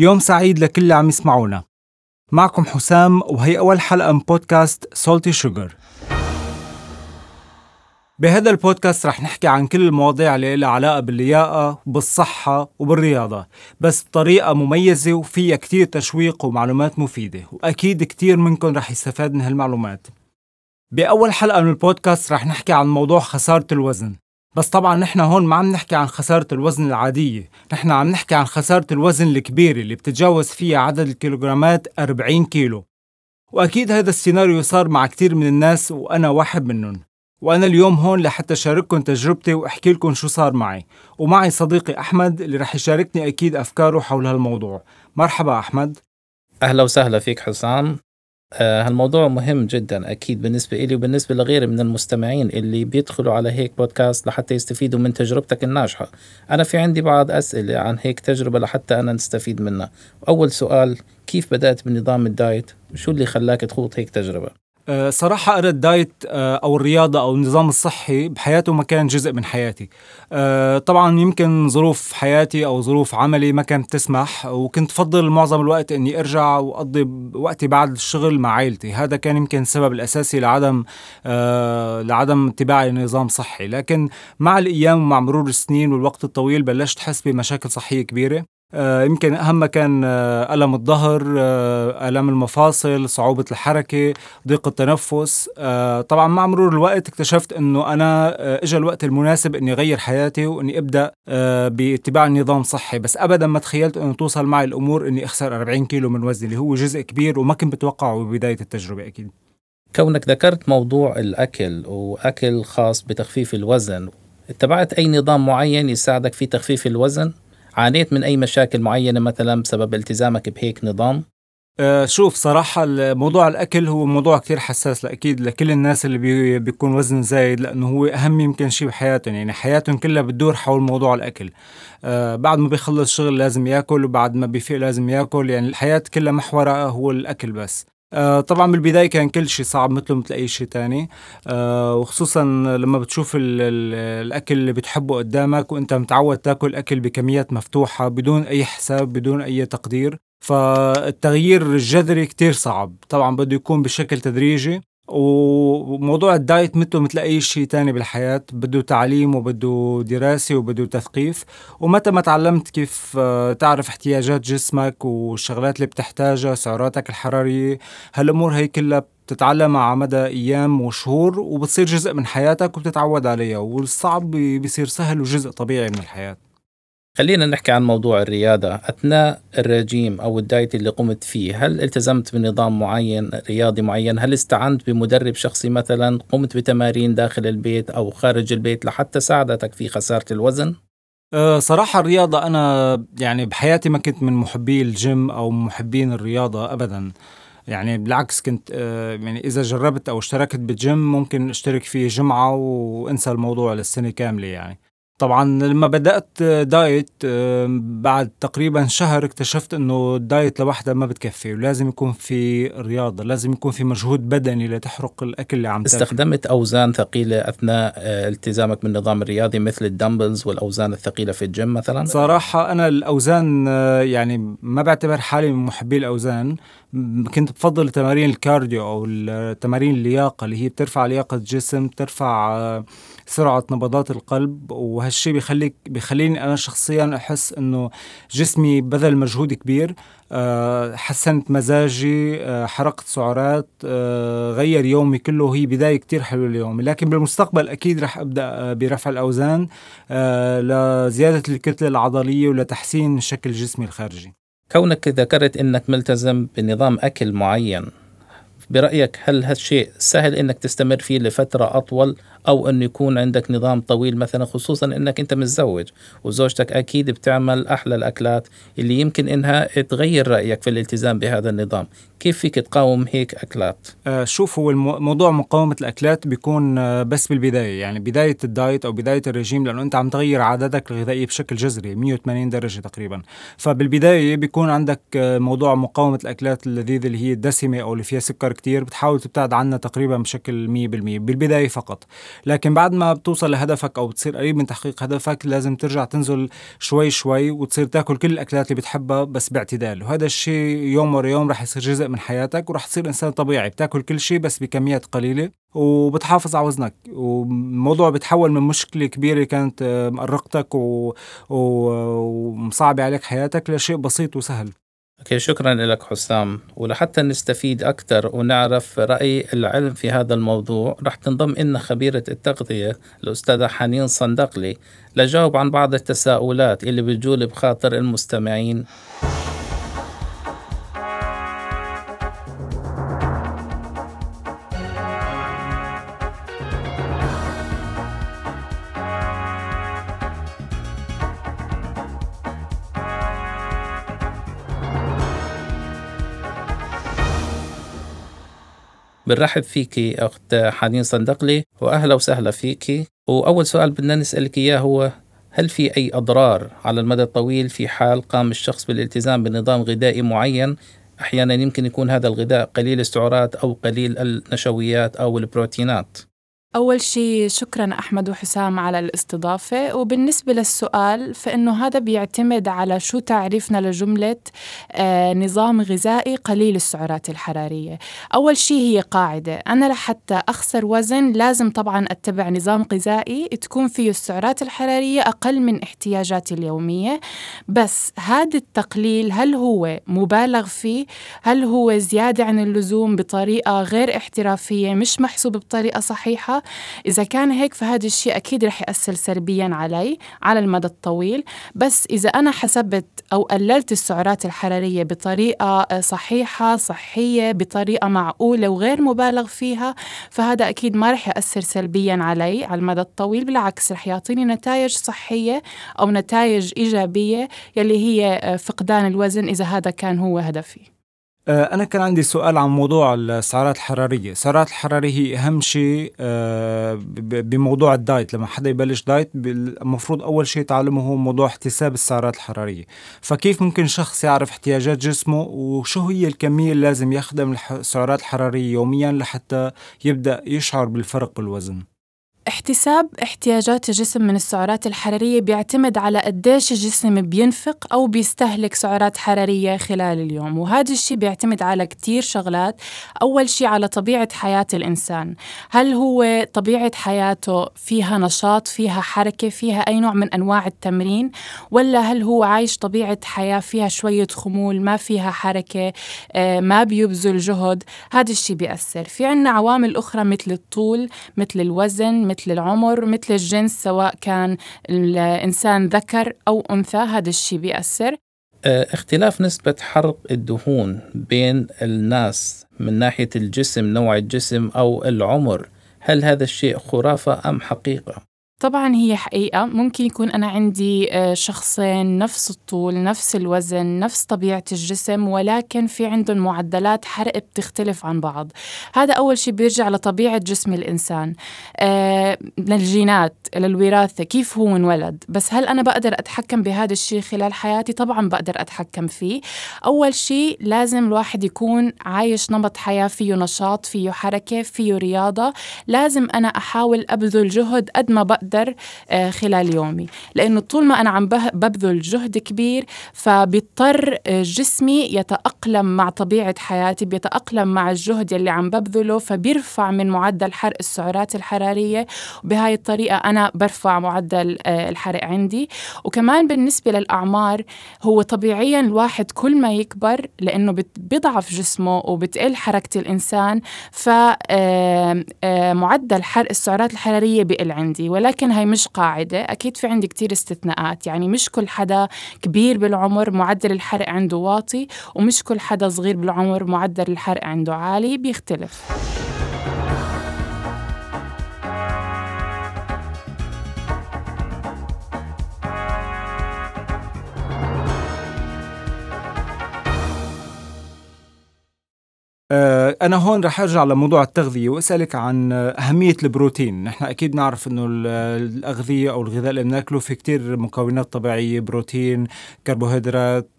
يوم سعيد لكل اللي عم يسمعونا. معكم حسام وهي أول حلقة من بودكاست Salty Sugar بهذا البودكاست رح نحكي عن كل المواضيع اللي لها علاقة باللياقة وبالصحة وبالرياضة. بس بطريقة مميزة وفيها كتير تشويق ومعلومات مفيدة. وأكيد كتير منكم رح يستفاد من هالمعلومات. بأول حلقة من البودكاست رح نحكي عن موضوع خسارة الوزن. بس طبعا نحن هون ما عم نحكي عن خسارة الوزن العادية. نحن عم نحكي عن خسارة الوزن الكبيرة اللي بتتجاوز فيها عدد الكيلوغرامات 40 كيلو. وأكيد هذا السيناريو صار مع كتير من الناس وأنا واحد منهم. وأنا اليوم هون لحتى شارككم تجربتي وأحكي لكم شو صار معي. ومعي صديقي أحمد اللي رح يشاركني أكيد أفكاره حول هالموضوع. مرحبا أحمد. أهلا وسهلا فيك حسام. هالموضوع مهم جدا أكيد بالنسبة لي وبالنسبة لغيري من المستمعين اللي بيدخلوا على هيك بودكاست لحتى يستفيدوا من تجربتك الناجحة. أنا في عندي بعض أسئلة عن هيك تجربة لحتى أنا نستفيد منها. أول سؤال كيف بدأت بنظام ال diet؟ شو اللي خلاك تخوض هيك تجربة؟ صراحة أنا ال diet أه، أو الرياضة أو النظام الصحي بحياته ما كان جزء من حياتي. أه، طبعا يمكن ظروف حياتي أو ظروف عملي ما كانت تسمح وكنت فضل معظم الوقت أني أرجع وأقضي وقتي بعد الشغل مع عائلتي هذا كان يمكن السبب الأساسي لعدم لعدم اتباعي لنظام صحي. لكن مع الأيام ومع مرور السنين والوقت الطويل بلشت أحس بمشاكل صحية كبيرة. آه، يمكن أهم كان آه، ألم الظهر آه، ألم المفاصل صعوبة الحركة ضيق التنفس. طبعا مع مرور الوقت اكتشفت أنه أنا إجا الوقت المناسب أني أغير حياتي وأني أبدأ باتباع النظام الصحي بس أبدا ما تخيلت أنه توصل معي الأمور أني أخسر 40 كيلو من وزني اللي هو جزء كبير وما كنت بتوقعه ببداية التجربة أكيد. كونك ذكرت موضوع الأكل وأكل خاص بتخفيف الوزن اتبعت أي نظام معين يساعدك في تخفيف الوزن؟ عانيت من أي مشاكل معينة مثلا بسبب التزامك بهيك نظام؟ أه شوف صراحة موضوع الأكل هو موضوع كتير حساس أكيد لكل الناس اللي بي بيكون وزن زايد لأنه هو أهم يمكن شيء بحياتهم. يعني حياتهم كلها بتدور حول موضوع الأكل. أه بعد ما بيخلص شغل لازم ياكل وبعد ما بيفيق لازم ياكل. يعني الحياة كلها محورها هو الأكل بس. آه طبعا بالبداية كان كل شيء صعب مثله مثل أي شيء تاني. آه وخصوصا لما بتشوف ال ال الأكل اللي بتحبه قدامك وأنت متعود تاكل أكل بكميات مفتوحة بدون أي حساب بدون أي تقدير. فالتغيير الجذري كتير صعب. طبعا بده يكون بشكل تدريجي. وموضوع الدايت مثله مثل اي شيء تاني بالحياة. بده تعليم وبده دراسة وبده تثقيف. ومتى ما تعلمت كيف آه، تعرف احتياجات جسمك والشغلات اللي بتحتاجها سعراتك الحرارية هالأمور هي كلها بتتعلمها على مدى أيام وشهور وبتصير جزء من حياتك وبتتعود عليها. والصعب بيصير سهل وجزء طبيعي من الحياة. خلينا نحكي عن موضوع الرياضة أثناء الرجيم أو ال diet اللي قمت فيه هل التزمت بنظام معين رياضي معين؟ هل استعنت بمدرب شخصي مثلا؟ قمت بتمارين داخل البيت أو خارج البيت لحتى ساعدتك في خسارة الوزن؟ أه، صراحة الرياضة أنا يعني بحياتي ما كنت من محبي الجيم أو محبين الرياضة أبدا. يعني بالعكس كنت أه، يعني إذا جربت أو اشتركت بالجيم ممكن أشترك فيه جمعة وأنسى الموضوع للسنة كاملة يعني. طبعا لما بدأت diet بعد تقريبا شهر اكتشفت إنه ال diet لوحدها ما بتكفي ولازم يكون في رياضة لازم يكون في مجهود بدني لتحرق الأكل اللي عم تاكل استخدمت أوزان ثقيلة أثناء آه، التزامك بالنظام الرياضي مثل ال dumbbells والأوزان الثقيلة في الجيم مثلا؟ صراحة أنا الأوزان آه، يعني ما بعتبر حالي من محبي الأوزان. كنت بفضل تمارين ال cardio أو تمارين اللياقة اللي هي بترفع لياقة الجسم بترفع سرعة نبضات القلب وهالشي بيخليك بيخليني أنا شخصيا أحس إنه جسمي بذل مجهود كبير آه، حسنت مزاجي آه، حرقت سعرات آه، غير يومي كله وهي بداية كتير حلوة اليوم. لكن بالمستقبل أكيد رح أبدأ برفع الأوزان لزيادة الكتلة العضلية ولتحسين شكل جسمي الخارجي. كونك ذكرت إنك ملتزم بنظام أكل معين برأيك هل هالشيء سهل إنك تستمر فيه لفترة أطول أو انه يكون عندك نظام طويل مثلا خصوصا إنك أنت متزوج وزوجتك أكيد بتعمل أحلى الأكلات اللي يمكن إنها تغير رأيك في الالتزام بهذا النظام. كيف فيك تقاوم هيك أكلات؟ آه شوف هو الموضوع مقاومة الأكلات بيكون آه بس بالبداية. يعني بداية الدايت أو بداية الرجيم لأنه أنت عم تغير عاداتك الغذائية بشكل جذري 180 درجة تقريبا. فبالبداية بيكون عندك آه موضوع مقاومة الأكلات اللذيذة اللي هي الدسمة أو اللي فيها سكر كتير بتحاول تبتعد عنها تقريبا بشكل 100% بالبداية فقط. لكن بعد ما بتوصل لهدفك أو بتصير قريب من تحقيق هدفك لازم ترجع تنزل شوي شوي وتصير تاكل كل الأكلات اللي بتحبها بس باعتدال. وهذا الشيء يوم ورا يوم رح يصير جزء من حياتك ورح تصير إنسان طبيعي بتاكل كل شيء بس بكميات قليلة وبتحافظ على وزنك. والموضوع بتحول من مشكلة كبيرة كانت مقرقتك و... و... ومصعبة عليك حياتك لشيء بسيط وسهل. أوكي شكرا لك حسام. ولحتى نستفيد أكثر ونعرف رأي العلم في هذا الموضوع رح تنضم لنا خبيرة التغذية الأستاذة حنين صندقلي لجاوب عن بعض التساؤلات اللي بتجول بخاطر المستمعين. بنرحب فيكي أخت حنين صندقلي وأهلا وسهلا فيكي وأول سؤال بدنا نسألك إياه هو هل في أي أضرار على المدى الطويل في حال قام الشخص بالالتزام بنظام غذائي معين؟ أحيانا يمكن يكون هذا الغذاء قليل السعرات أو قليل النشويات أو البروتينات. أول شيء شكرا أحمد وحسام على الاستضافة وبالنسبة للسؤال فإنه هذا بيعتمد على شو تعريفنا لجملة آه نظام غذائي قليل السعرات الحرارية. أول شيء هي قاعدة. أنا لحتى أخسر وزن لازم طبعا أتبع نظام غذائي تكون فيه السعرات الحرارية أقل من احتياجاتي اليومية. بس هذا التقليل هل هو مبالغ فيه؟ هل هو زيادة عن اللزوم بطريقة غير احترافية مش محسوب بطريقة صحيحة؟ إذا كان هيك فهذا الشيء أكيد رح يأثر سلبيا علي على المدى الطويل. بس إذا أنا حسبت أو قللت السعرات الحرارية بطريقة صحيحة صحية بطريقة معقولة وغير مبالغ فيها فهذا أكيد ما رح يأثر سلبيا علي على المدى الطويل. بالعكس رح يعطيني نتائج صحية أو نتائج إيجابية يلي هي فقدان الوزن إذا هذا كان هو هدفي. آه، أنا كان عندي سؤال عن موضوع السعرات الحرارية، السعرات الحرارية هي أهم شيء آه، بموضوع الدايت، لما حدا يبلش دايت المفروض أول شيء يتعلمه هو موضوع احتساب السعرات الحرارية، فكيف ممكن شخص يعرف احتياجات جسمه وشو هي الكمية اللي لازم ياخدها من السعرات الحرارية يوميا لحتى يبدأ يشعر بالفرق بالوزن؟ احتساب احتياجات الجسم من السعرات الحرارية بيعتمد على قديش الجسم بينفق أو بيستهلك سعرات حرارية خلال اليوم. وهذا الشيء بيعتمد على كتير شغلات. أول شيء على طبيعة حياة الإنسان. هل هو طبيعة حياته فيها نشاط فيها حركة فيها أي نوع من أنواع التمرين؟ ولا هل هو عايش طبيعة حياة فيها شوية خمول ما فيها حركة آه، ما بيبذل جهد؟ هذا الشيء بيأثر. في عنا عوامل أخرى مثل الطول مثل الوزن مثل العمر مثل الجنس سواء كان الإنسان ذكر أو أنثى هذا الشيء بيأثر آه، اختلاف نسبة حرق الدهون بين الناس من ناحية الجسم نوع الجسم أو العمر هل هذا الشيء خرافة أم حقيقة؟ طبعا هي حقيقة. ممكن يكون أنا عندي آه، شخصين نفس الطول نفس الوزن نفس طبيعة الجسم ولكن في عندهم معدلات حرق بتختلف عن بعض. هذا أول شيء بيرجع لطبيعة جسم الإنسان. آه للجينات للوراثة كيف هو انولد. بس هل أنا بقدر أتحكم بهذا الشيء خلال حياتي؟ طبعا بقدر أتحكم فيه. أول شيء لازم الواحد يكون عايش نمط حياة فيه نشاط فيه حركة فيه رياضة. لازم أنا أحاول أبذل جهد قد ما بقدر بقدر آه، خلال يومي. لأنه طول ما أنا عم ببذل جهد كبير فبيضطر آه، جسمي يتأقلم مع طبيعة حياتي بيتأقلم مع الجهد يلي عم ببذله فبيرفع من معدل حرق السعرات الحرارية. وبهاي الطريقة أنا برفع معدل آه، الحرق عندي. وكمان بالنسبة للأعمار هو طبيعيا الواحد كل ما يكبر لأنه بيضعف جسمه وبتقل حركة الإنسان فمعدل حرق السعرات الحرارية بقل عندي. ولكن ولكن هاي مش قاعدة. أكيد في عندي كتير استثناءات. يعني مش كل حدا كبير بالعمر معدل الحرق عنده واطي ومش كل حدا صغير بالعمر معدل الحرق عنده عالي. بيختلف. أنا هون رح أرجع لموضوع التغذية وأسألك عن أهمية البروتين. نحن أكيد نعرف أنه الأغذية أو الغذاء اللي بنأكله في كتير مكونات طبيعية بروتين كربوهيدرات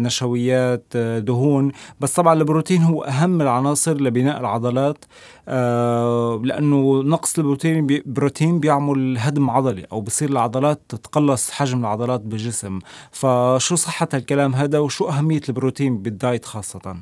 نشويات دهون. بس طبعا البروتين هو أهم العناصر لبناء العضلات لأنه نقص البروتين بروتين بيعمل هدم عضلي أو بصير العضلات تتقلص حجم العضلات بالجسم. فشو صحة الكلام هذا وشو أهمية البروتين بالدايت خاصة؟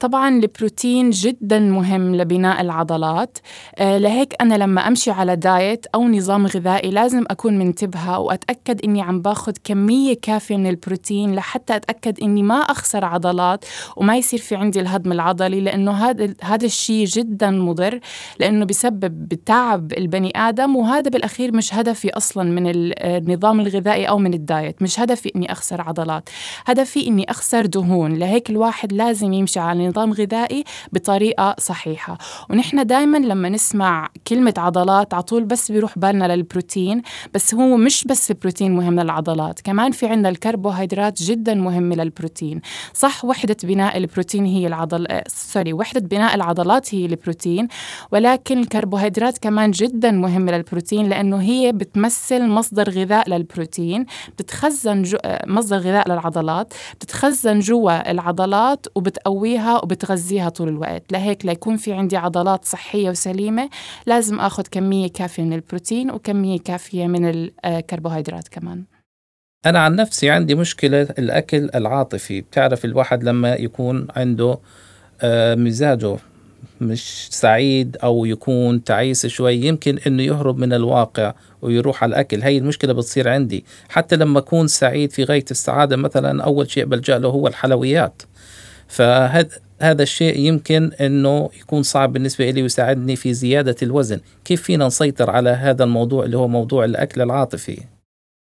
طبعا البروتين جدا مهم لبناء العضلات. آه لهيك أنا لما أمشي على دايت أو نظام غذائي لازم أكون منتبهة وأتأكد إني عم باخد كمية كافية من البروتين لحتى أتأكد إني ما أخسر عضلات وما يصير في عندي الهضم العضلي لأنه هذا هذا الشيء جدا مضر لأنه بسبب تعب البني آدم وهذا بالأخير مش هدفي أصلا من النظام الغذائي أو من الدايت. مش هدفي إني أخسر عضلات هدفي إني أخسر دهون. لهيك الواحد لازم يمشي على نظام غذائي بطريقة صحيحة. ونحن دائما لما نسمع كلمة عضلات على طول بس بيروح بالنا للبروتين بس هو مش بس البروتين مهم للعضلات كمان في عندنا الكربوهيدرات جدا مهمة للبروتين. صح وحدة بناء البروتين هي العضل سوري وحدة بناء العضلات هي البروتين ولكن الكربوهيدرات كمان جدا مهمة للبروتين لأنه هي بتمثل مصدر غذاء للبروتين بتتخزن جو... مصدر غذاء للعضلات بتتخزن جوا العضلات وبتقويها وبتغذيها طول الوقت. لهيك ليكون في عندي عضلات صحية وسليمة لازم أخذ كمية كافية من البروتين وكمية كافية من الكربوهيدرات كمان. أنا عن نفسي عندي مشكلة الأكل العاطفي. بتعرف الواحد لما يكون عنده آه، مزاجه مش سعيد أو يكون تعيس شوي يمكن إنه يهرب من الواقع ويروح على الأكل. هي المشكلة بتصير عندي. حتى لما أكون سعيد في غاية السعادة مثلا أول شيء بلجأ له هو الحلويات. فهذا هذا الشيء يمكن أنه يكون صعب بالنسبة لي ويساعدني في زيادة الوزن، كيف فينا نسيطر على هذا الموضوع اللي هو موضوع الأكل العاطفي؟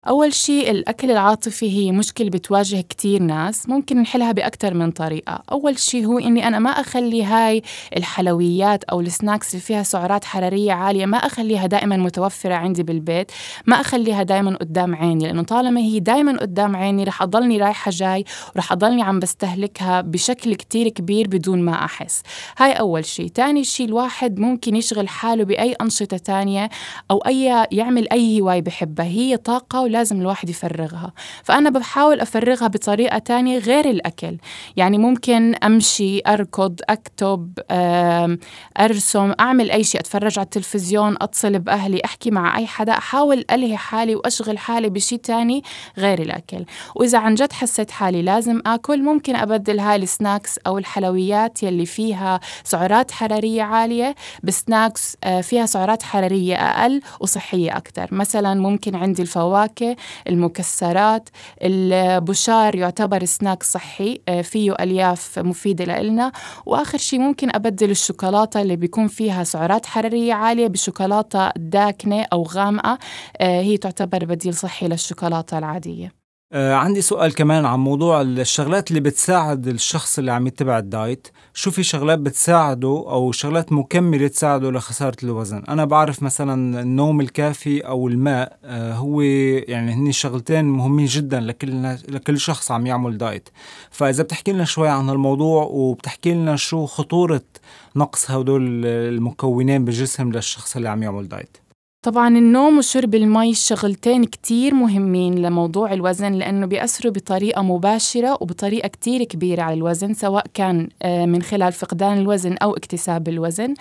أول شيء الأكل العاطفي هي مشكلة بتواجه كتير ناس ممكن نحلها بأكثر من طريقة. أول شيء هو إني أنا ما أخلي هاي الحلويات أو السناكس اللي فيها سعرات حرارية عالية ما أخليها دائما متوفرة عندي بالبيت ما أخليها دائما قدام عيني لأنه طالما هي دائما قدام عيني رح أضلني رايحة جاي ورح أضلني عم بستهلكها بشكل كتير كبير بدون ما أحس. هاي أول شيء. تاني شيء الواحد ممكن يشغل حاله بأي أنشطة تانية أو أي يعمل أي هواية بحبها. هي طاقة ولازم الواحد يفرغها. فأنا بحاول أفرغها بطريقة تانية غير الأكل. يعني ممكن أمشي أركض أكتب أرسم أعمل أي شيء أتفرج على التلفزيون أتصل بأهلي أحكي مع أي حدا أحاول ألهي حالي وأشغل حالي بشيء تاني غير الأكل. وإذا عن جد حسيت حالي لازم أكل ممكن أبدل هاي السناكس أو الحلويات يلي فيها سعرات حرارية عالية. بسناكس آه، فيها سعرات حرارية أقل وصحية أكثر مثلا ممكن عندي الفواكه المكسرات البشار يعتبر سناك صحي آه، فيه ألياف مفيدة لإلنا. وآخر شيء ممكن أبدل الشوكولاتة اللي بيكون فيها سعرات حرارية عالية بشوكولاتة داكنة أو غامقة آه، هي تعتبر بديل صحي للشوكولاتة العادية. آه عندي سؤال كمان عن موضوع الشغلات اللي بتساعد الشخص اللي عم يتبع الدايت. شو في شغلات بتساعده أو شغلات مكملة تساعده لخسارة الوزن؟ أنا بعرف مثلا النوم الكافي أو الماء آه هو يعني هني شغلتين مهمين جدا لكل, لكل شخص عم يعمل دايت. فإذا بتحكي لنا شوي عن الموضوع وبتحكي لنا شو خطورة نقص هدول المكونين بالجسم للشخص اللي عم يعمل دايت. طبعا النوم وشرب المي شغلتين كتير مهمين لموضوع الوزن لأنه بيأثروا بطريقة مباشرة وبطريقة كتير كبيرة على الوزن سواء كان آه، من خلال فقدان الوزن أو اكتساب الوزن.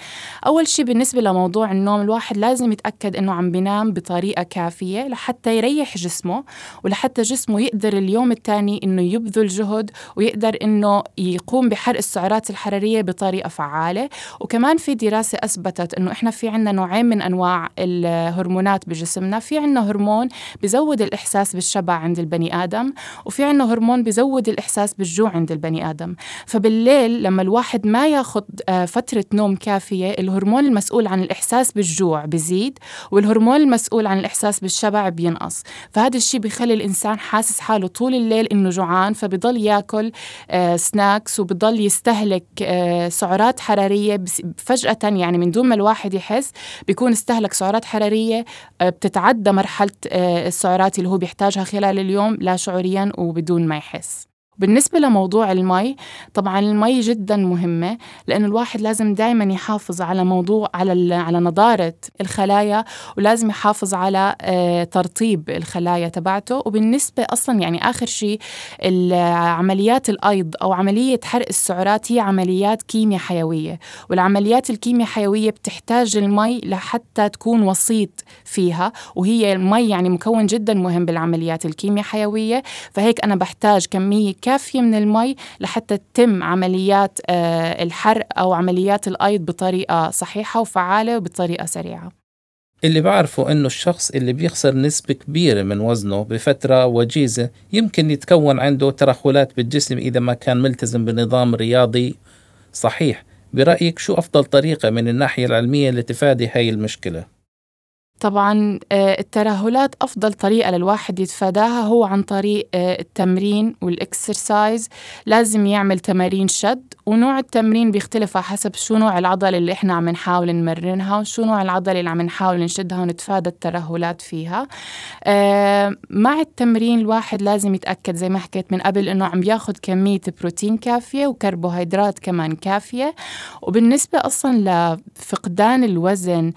أول شيء بالنسبة لموضوع النوم الواحد لازم يتأكد أنه عم بينام بطريقة كافية لحتى يريح جسمه ولحتى جسمه يقدر اليوم الثاني أنه يبذل جهد ويقدر أنه يقوم بحرق السعرات الحرارية بطريقة فعالة. وكمان في دراسة أثبتت أنه إحنا في عنا نوعين من أنواع هرمونات بجسمنا في عنا هرمون بزود الإحساس بالشبع عند البني آدم وفي عنا هرمون بزود الإحساس بالجوع عند البني آدم. فبالليل لما الواحد ما ياخذ آه، فترة نوم كافية الهرمون المسؤول عن الإحساس بالجوع بزيد والهرمون المسؤول عن الإحساس بالشبع بينقص. فهذا الشيء بيخلي الإنسان حاسس حاله طول الليل إنه جوعان فبضل ياكل سناكس آه، وبضل يستهلك آه، سعرات حرارية فجأة يعني من دون ما الواحد يحس بيكون استهلك سعرات حرارية حرارية آه، بتتعدى مرحلة آه، السعرات اللي هو بيحتاجها خلال اليوم لا شعوريا وبدون ما يحس. بالنسبة لموضوع المي طبعا المي جدا مهمة لأنه الواحد لازم دائما يحافظ على موضوع على على نضارة الخلايا ولازم يحافظ على آه، ترطيب الخلايا تبعته. وبالنسبة أصلا يعني آخر شيء عمليات الأيض أو عملية حرق السعرات هي عمليات كيمياء حيوية. والعمليات الكيمياء حيوية بتحتاج المي لحتى تكون وسيط فيها وهي المي يعني مكون جدا مهم بالعمليات الكيمياء حيوية. فهيك أنا بحتاج كمية كافية من المي لحتى تتم عمليات آه، الحرق أو عمليات الأيض بطريقة صحيحة وفعالة وبطريقة سريعة اللي بعرفه إنه الشخص اللي بيخسر نسبة كبيرة من وزنه بفترة وجيزة يمكن يتكون عنده ترهلات بالجسم إذا ما كان ملتزم بنظام رياضي صحيح برأيك شو أفضل طريقة من الناحية العلمية لتفادي هاي المشكلة؟ طبعا آه، الترهلات أفضل طريقة للواحد يتفاداها هو عن طريق آه، التمرين والإكسرسايز. لازم يعمل تمارين شد ونوع التمرين بيختلف على حسب شو نوع العضلة اللي إحنا عم نحاول نمرنها وشو نوع العضلة اللي عم نحاول نشدها ونتفادى الترهلات فيها. آه، مع التمرين الواحد لازم يتأكد زي ما حكيت من قبل إنه عم بياخد كمية بروتين كافية وكربوهيدرات كمان كافية. وبالنسبة أصلا لفقدان الوزن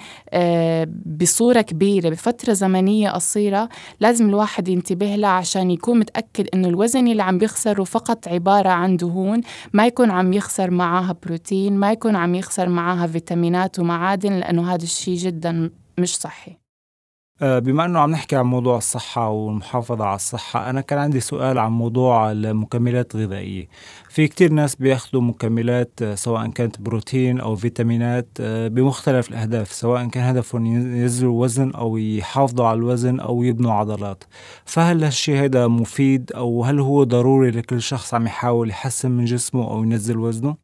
بصورة كبيرة بفترة زمنية قصيرة لازم الواحد ينتبه لها عشان يكون متأكد إنه الوزن اللي عم بيخسره فقط عبارة عن دهون ما يكون عم يخسر معاها بروتين ما يكون عم يخسر معاها فيتامينات ومعادن لأنه هذا الشيء جدا مش صحي. بما إنه عم نحكي عن موضوع الصحة والمحافظة على الصحة أنا كان عندي سؤال عن موضوع المكملات الغذائية في كتير ناس بياخدوا مكملات آه، سواء كانت بروتين أو فيتامينات آه، بمختلف الأهداف سواء كان هدفهم ينزلوا وزن أو يحافظوا على الوزن أو يبنوا عضلات فهل هالشي هذا مفيد أو هل هو ضروري لكل شخص عم يحاول يحسن من جسمه أو ينزل وزنه؟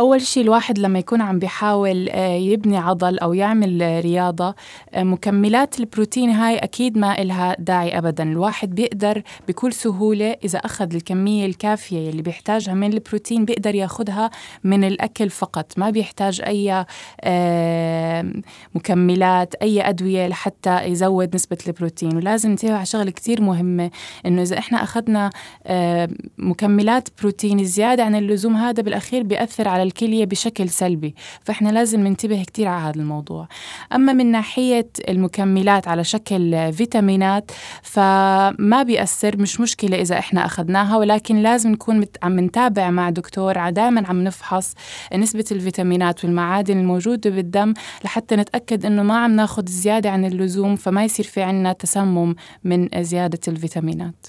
أول شيء الواحد لما يكون عم بيحاول آه، يبني عضل أو يعمل رياضة آه، مكملات البروتين هاي أكيد ما إلها داعي أبدا. الواحد بيقدر بكل سهولة إذا أخذ الكمية الكافية اللي بيحتاجها من البروتين بيقدر ياخدها من الأكل فقط. ما بيحتاج أي مكملات أي أدوية لحتى يزود نسبة البروتين. ولازم ننتبه على شغلة كتير مهمة إنه إذا إحنا أخذنا مكملات بروتين زيادة عن اللزوم هذا بالأخير بيأثر على الكلية بشكل سلبي فإحنا لازم ننتبه كتير على هذا الموضوع. أما من ناحية المكملات على شكل فيتامينات فما بيأثر مش مشكلة إذا إحنا أخذناها ولكن لازم نكون عم نتابع مع دكتور دائما عم نفحص نسبة الفيتامينات والمعادن الموجودة بالدم لحتى نتأكد إنه ما عم ناخذ زيادة عن اللزوم فما يصير في عنا تسمم من زيادة الفيتامينات.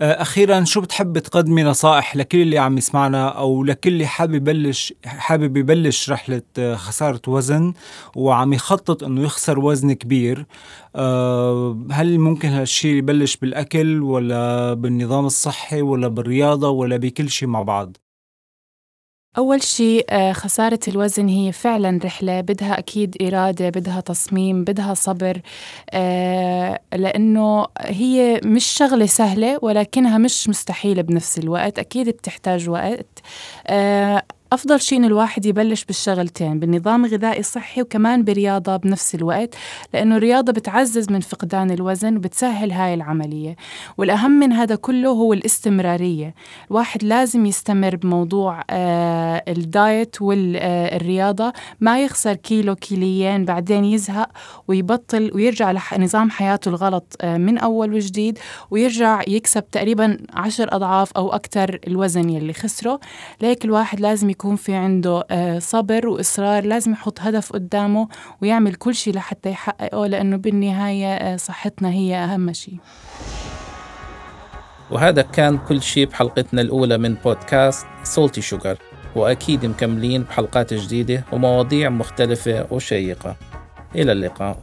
أخيرا شو بتحب تقدمي نصائح لكل اللي عم يسمعنا أو لكل اللي حابب يبلش حابب يبلش رحلة آه، خسارة وزن وعم يخطط إنه يخسر وزن كبير؟ آه، هل ممكن هالشيء يبلش بالأكل ولا بالنظام الصحي ولا بالرياضة ولا بكل شيء مع بعض؟ أول شيء آه، خسارة الوزن هي فعلا رحلة بدها أكيد إرادة بدها تصميم بدها صبر آه، لأنه هي مش شغلة سهلة ولكنها مش مستحيلة بنفس الوقت أكيد بتحتاج وقت آه، أفضل شيء إن الواحد يبلش بالشغلتين بالنظام الغذائي الصحي وكمان برياضة بنفس الوقت لأنه الرياضة بتعزز من فقدان الوزن وبتسهل هاي العملية. والأهم من هذا كله هو الاستمرارية. الواحد لازم يستمر بموضوع آه الدايت والرياضة آه ما يخسر كيلو كيليين بعدين يزهق ويبطل ويرجع لنظام حياته الغلط آه من أول وجديد ويرجع يكسب تقريبا عشر أضعاف أو أكثر الوزن يلي خسره. ليك الواحد لازم يكون في عنده آه، صبر وإصرار لازم يحط هدف قدامه ويعمل كل شيء لحتى يحققه لأنه بالنهاية آه، صحتنا هي أهم شيء وهذا كان كل شيء بحلقتنا الأولى من بودكاست سولتي شوغر. وأكيد مكملين بحلقات جديدة ومواضيع مختلفة وشيقة. إلى اللقاء.